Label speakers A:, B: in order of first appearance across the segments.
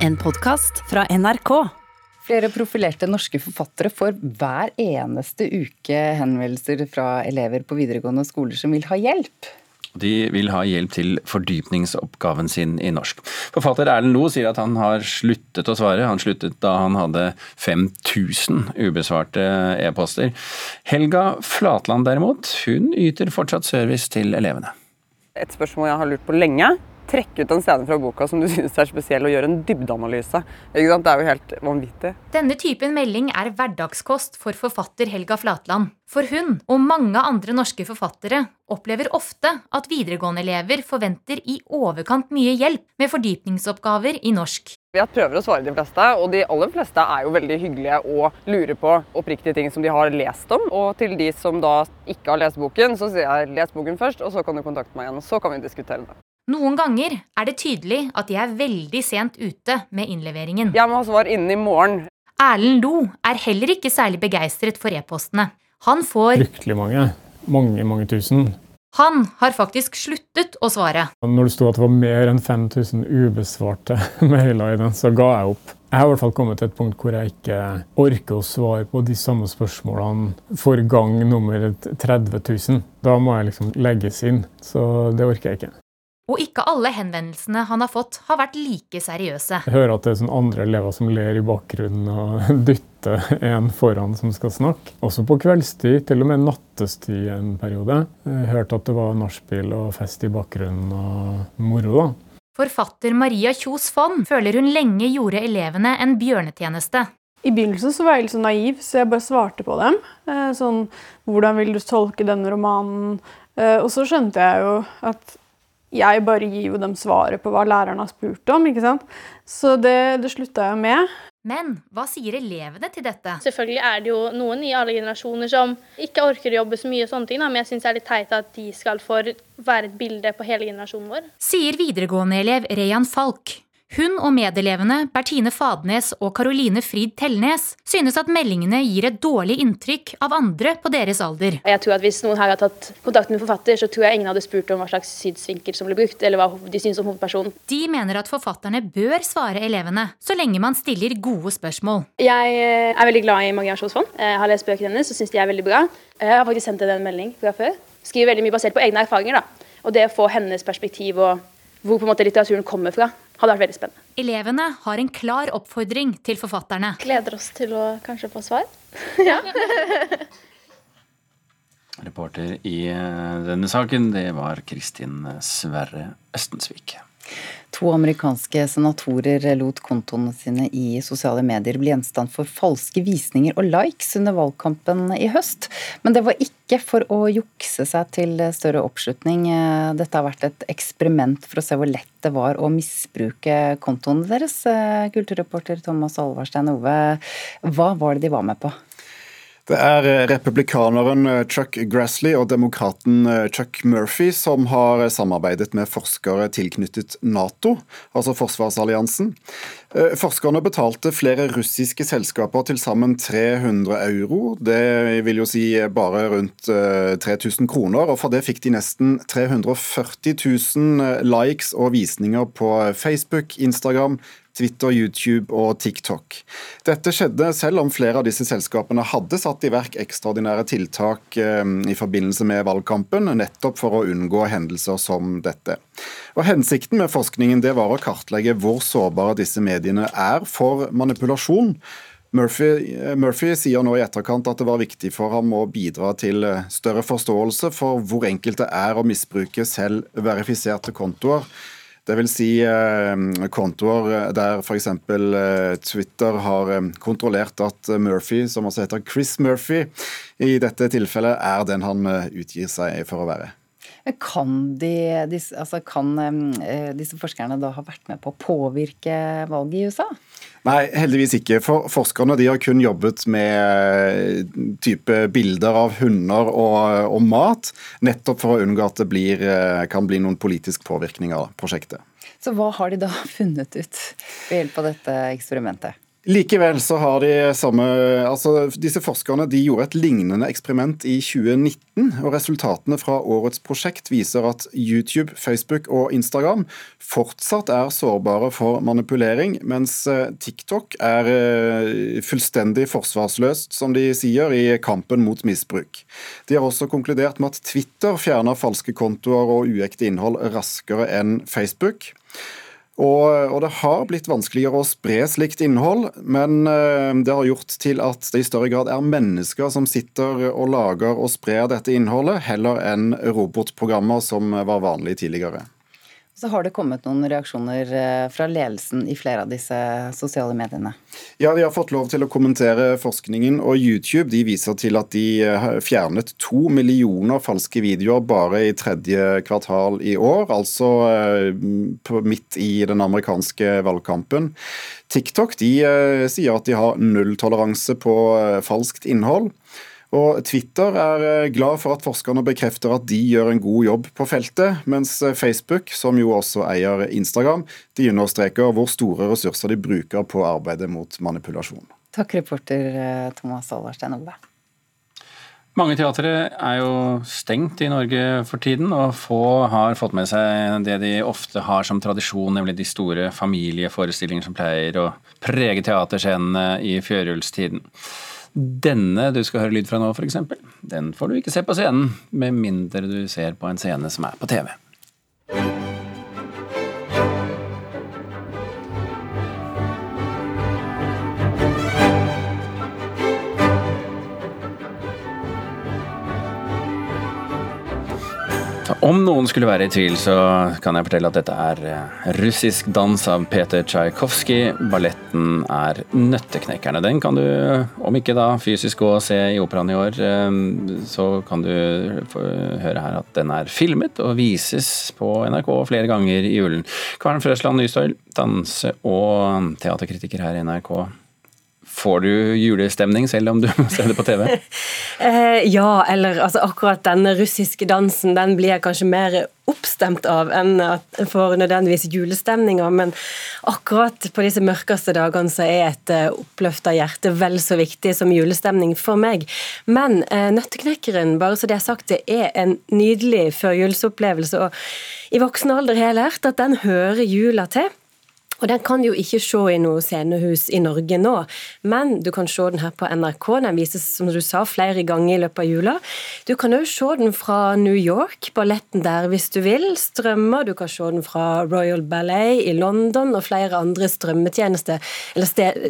A: En podkast fra NRK.
B: Flere profilerte norske forfattere får hver eneste uke henvendelser fra elever på videregående skoler som vil ha hjelp.
C: De vil ha hjelp til fordypningsoppgaven sin i norsk. Forfatter Erlend Loe sier at han har sluttet å svare. Han sluttet da han hadde 5000 ubesvarte e-poster. Helga Flatland derimot, hun yter fortsatt service til elevene.
D: Et spørsmål jeg har lurt på lenge. Trekke ut en scene fra boka som du synes er spesiell, og gjøre en dybdeanalyse. Det er jo helt vanvittig.
E: Denne typen melding er hverdagskost for forfatter Helga Flatland. For hun, og mange andre norske forfattere, opplever ofte at videregående-elever forventer i overkant mye hjelp med fordypningsoppgaver i norsk.
D: Jeg prøver å svare de fleste, og de aller fleste er jo veldig hyggelige og lurer på oppriktige ting som de har lest om. Og til de som da ikke har lest boken, så sier jeg les boken først, og så kan du kontakte meg igjen. og Så kan vi diskutere det.
E: Noen ganger er det tydelig at de er veldig sent ute med innleveringen.
D: Jeg må ha svar innen i morgen.
E: Erlend Lo er heller ikke særlig begeistret for e-postene. Han får
F: Fryktelig mange. Mange, mange tusen.
E: Han har faktisk sluttet å svare.
F: Når det sto at det var mer enn 5000 ubesvarte mailer i den, så ga jeg opp. Jeg har i hvert fall kommet til et punkt hvor jeg ikke orker å svare på de samme spørsmålene for gang nummer 30 000. Da må jeg liksom legges inn. Så det orker jeg ikke.
E: Og ikke alle henvendelsene han har fått, har vært like seriøse.
F: Jeg hører at det er sånn andre elever som ler i bakgrunnen og dytter en foran som skal snakke. Også på kveldstid, til og med nattestid en periode. Jeg hørte at det var nachspiel og fest i bakgrunnen og moro, da.
E: Forfatter Maria Kjos Fonn føler hun lenge gjorde elevene en bjørnetjeneste.
G: I begynnelsen så var jeg litt sånn naiv, så jeg bare svarte på dem. Eh, Sånn, hvordan vil du tolke denne romanen? Eh, Og så skjønte jeg jo at jeg bare gir jo dem svaret på hva læreren har spurt om. ikke sant? Så det, det slutta jeg med.
E: Men hva sier elevene til dette?
H: Selvfølgelig er det jo noen i alle generasjoner som ikke orker å jobbe så mye, og sånne ting, da, men jeg syns det er litt teit at de skal få være et bilde på hele generasjonen vår.
E: Sier videregående-elev Reyan Falk. Hun og medelevene Bertine Fadnes og Caroline Frid Tellnes synes at meldingene gir et dårlig inntrykk av andre på deres alder.
H: Jeg tror at Hvis noen her har tatt kontakt med forfatter, så tror jeg ingen hadde spurt om hva slags synsvinkel som ble brukt, eller hva de syns om hovedpersonen.
E: De mener at forfatterne bør svare elevene, så lenge man stiller gode spørsmål.
H: Jeg eh, er veldig glad i Maria Kjos Jeg har lest bøkene hennes og syns de er veldig bra. Jeg har faktisk sendt henne en melding fra før. Skriver veldig mye basert på egne erfaringer. da. Og det å få hennes perspektiv og hvor på en måte litteraturen kommer fra, hadde vært veldig spennende.
E: Elevene har en klar oppfordring til forfatterne.
H: Gleder oss til å kanskje få svar.
C: Reporter i eh, denne saken, det var Kristin Sverre Østensvik.
B: To amerikanske senatorer lot kontoene sine i sosiale medier bli gjenstand for falske visninger og likes under valgkampen i høst. Men det var ikke for å jukse seg til større oppslutning. Dette har vært et eksperiment for å se hvor lett det var å misbruke kontoene deres. Kulturreporter Thomas Alvarstein Ove, hva var det de var med på?
I: Det er republikaneren Chuck Grassley og demokraten Chuck Murphy som har samarbeidet med forskere tilknyttet Nato, altså forsvarsalliansen. Forskerne betalte flere russiske selskaper til sammen 300 euro. Det vil jo si bare rundt 3000 kroner, og for det fikk de nesten 340 000 likes og visninger på Facebook, Instagram, Twitter, YouTube og TikTok. Dette skjedde selv om flere av disse selskapene hadde satt i verk ekstraordinære tiltak i forbindelse med valgkampen, nettopp for å unngå hendelser som dette. Og Hensikten med forskningen det var å kartlegge hvor sårbare disse mediene er for manipulasjon. Murphy, Murphy, sier nå i etterkant at det var viktig for ham å bidra til større forståelse for hvor enkelt det er å misbruke selv verifiserte kontoer. Vil si kontoer der f.eks. Twitter har kontrollert at Murphy, som også heter Chris Murphy, i dette tilfellet er den han utgir seg for å være.
B: Kan, de, disse, altså kan disse forskerne da ha vært med på å påvirke valget i USA?
I: Nei, heldigvis ikke. For forskerne de har kun jobbet med type bilder av hunder og, og mat, nettopp for å unngå at det blir, kan bli noen politisk påvirkning av prosjektet.
B: Så hva har de da funnet ut ved hjelp av dette eksperimentet?
I: Likevel så har de samme altså Disse forskerne de gjorde et lignende eksperiment i 2019. og Resultatene fra årets prosjekt viser at YouTube, Facebook og Instagram fortsatt er sårbare for manipulering, mens eh, TikTok er eh, fullstendig forsvarsløst, som de sier, i kampen mot misbruk. De har også konkludert med at Twitter fjerner falske kontoer og uekte innhold raskere enn Facebook. Og, og, det har blitt vanskeligere å spre slikt innhold, men eh, det har gjort til at det i større grad er mennesker som sitter og lager og sprer dette innholdet, heller enn robotprogrammer som var vanlig tidligere.
B: Så har det kommet noen reaksjoner eh, fra ledelsen i flere av disse sosiale mediene?
I: Ja, de har fått lov til å kommentere forskningen, og YouTube de viser til at de eh, fjernet to millioner falske videoer bare i tredje kvartal i år, altså eh, midt i den amerikanske valgkampen. TikTok de sier at de har nulltoleranse på falskt innhold. Og Twitter er eh, glad for at forskerne bekrefter at de gjør en god jobb på feltet, mens eh, Facebook, som jo også eier Instagram, de understreker hvor store ressurser de bruker på arbeidet mot manipulasjon.
B: Takk, reporter eh, Thomas Alvarstein Ove.
C: Mange teatre er jo stengt i Norge for tiden, og få har fått med seg det de ofte har som tradisjon, nemlig de store familieforestillinger som pleier å prege teaterscenene i førjulstiden. Denne du skal høre lyd fra nå, f.eks., den får du ikke se på scenen, med mindre du ser på en scene som er på TV. Om noen skulle være i tvil, så kan jeg fortelle at dette er eh, russisk dans av Peter Tsjajkovskij. Balletten er Nøtteknekkerne. Den kan du, om ikke da fysisk gå og se i operaen i år, eh, så kan du høre her at den er filmet og vises på NRK flere ganger i julen. Kvern Frøsland Nystøyl, danse- og teaterkritiker her i NRK. Får du julestemning selv om du ser det på TV?
J: eh, ja, eller altså akkurat denne russiske dansen den blir jeg kanskje mer oppstemt av enn at for nødvendigvis julestemninger. Men akkurat på disse mørkeste dagene så er et uh, oppløfta hjerte vel så viktig som julestemning for meg. Men uh, Nøtteknekkeren, bare så det er sagt, det er en nydelig førjulsopplevelse. Og i voksen alder har jeg lært at den hører jula til. Og Den kan jo ikke se i noe scenehus i Norge nå, men du kan se den her på NRK. Den vises som du sa, flere ganger i løpet av jula. Du kan òg se den fra New York, balletten der hvis du vil. Strømmer. Du kan se den fra Royal Ballet i London og flere andre strømmetjenester eller sted,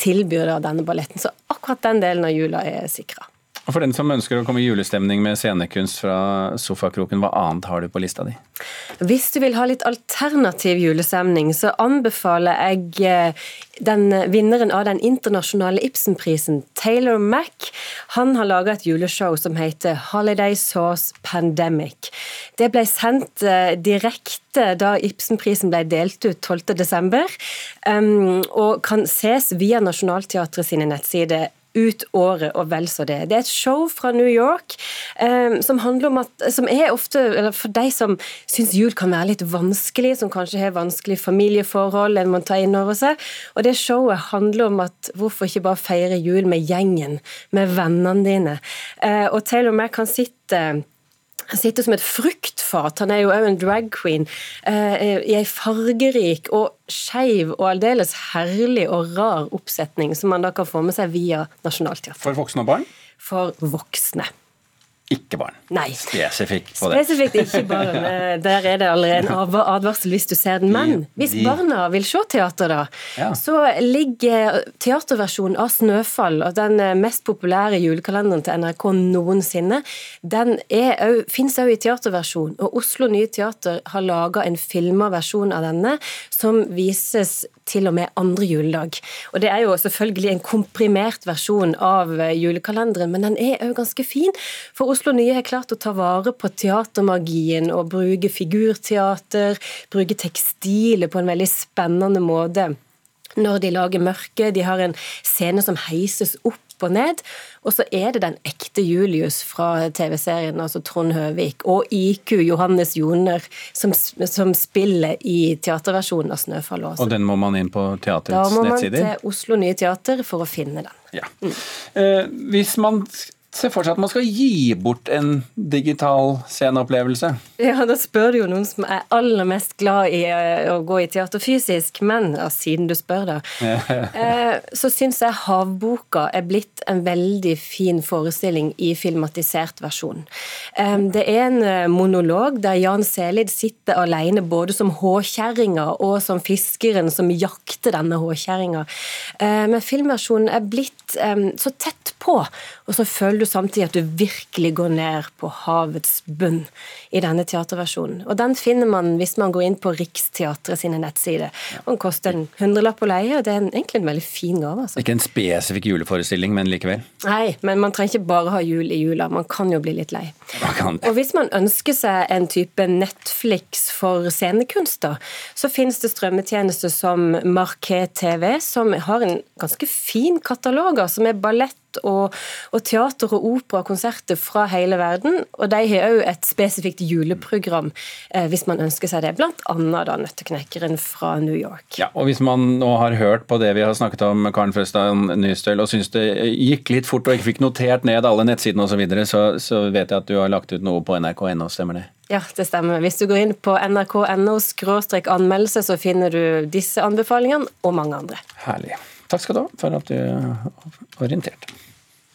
J: tilbyr denne balletten. Så akkurat den delen av jula er sikra.
C: Og For den som ønsker å komme i julestemning med scenekunst fra sofakroken, hva annet har du på lista di?
J: Hvis du vil ha litt alternativ julestemning, så anbefaler jeg eh, den vinneren av den internasjonale Ibsenprisen, Taylor Mack. Han har laga et juleshow som heter Holiday Sauce Pandemic. Det ble sendt eh, direkte da Ibsenprisen ble delt ut 12.12., um, og kan ses via Nationaltheatret sine nettsider ut året og vel så det. Det er et show fra New York um, som handler om at Som er ofte eller For de som syns jul kan være litt vanskelig, som kanskje har vanskelige familieforhold en må ta inn over seg. Og det showet handler om at hvorfor ikke bare feire jul med gjengen, med vennene dine. Uh, og Taylor Mack kan sitte sitter som et fruktfat. Han er jo òg en drag queen eh, i ei fargerik og skeiv og aldeles herlig og rar oppsetning som man da kan få med seg via Nationaltheatret.
C: For voksne og barn?
J: For voksne.
C: Ikke barn.
J: Nei.
C: Spesifikt på det.
J: Spesifikt ikke barn. Eh, der er det allerede en advarsel hvis du ser den. Men hvis barna vil se teater, da, ja. så ligger teaterversjonen av 'Snøfall', og den mest populære julekalenderen til NRK noensinne, den fins òg i teaterversjon. Og Oslo Nye Teater har laga en filma versjon av denne, som vises til og med andre juledag. Og Det er jo selvfølgelig en komprimert versjon av julekalenderen, men den er òg ganske fin. For Oslo Nye har klart å ta vare på teatermagien og bruke figurteater, bruke tekstilet på en veldig spennende måte. når de lager mørke. De har en scene som heises opp og ned. Og så er det den ekte Julius fra TV-serien, altså Trond Høvik, og IQ Johannes Joner, som, som spiller i teaterversjonen av 'Snøfall'. Også.
C: Og den må man inn på teaterets
J: nettsider? Da må man
C: nettsider.
J: til Oslo Nye Teater for å finne den.
C: Ja. Mm. Eh, hvis man ser for seg at man skal gi bort en digital sceneopplevelse?
J: Ja, da spør du jo noen som er aller mest glad i eh, å gå i teater fysisk, men ja, siden du spør, da, eh, så syns jeg Havboka er blitt en veldig fin forestilling i filmatisert versjon. Det er en eh, monolog der Jan Selid sitter alene både som håkjerringa og som fiskeren som jakter denne håkjerringa. Men filmversjonen er blitt så tett på, og så føler du samtidig at du virkelig går ned på havets bunn i denne teaterversjonen. Og den finner man hvis man går inn på Riksteatret sine nettsider. Den koster en hundrelapp å leie, og det er egentlig en veldig fin gave. Altså.
C: Ikke en spesifikk juleforestilling, men likevel?
J: Nei, men man trenger ikke bare ha jul i jula. Man kan jo bli litt lei. Og hvis man ønsker seg en type Netflix for scenekunst, da, så finnes det strømmetjenester som Marquet TV, som har en ganske fin katalog, som er ballett og, og, teater og opera og konserter fra hele verden. Og de har òg et spesifikt juleprogram eh, hvis man ønsker seg det. Blant annet da Nøtteknekkeren fra New York.
C: Ja, og Hvis man nå har hørt på det vi har snakket om, Karen Frøstad Nystøl, og syns det gikk litt fort og ikke fikk notert ned alle nettsidene osv., så, videre, så så vet jeg at du har lagt ut noe på nrk.no, stemmer det?
J: Ja, det stemmer. Hvis du går inn på nrk.no anmeldelse, så finner du disse anbefalingene og mange andre.
C: Herlig. Takk skal du ha for at du orienterte.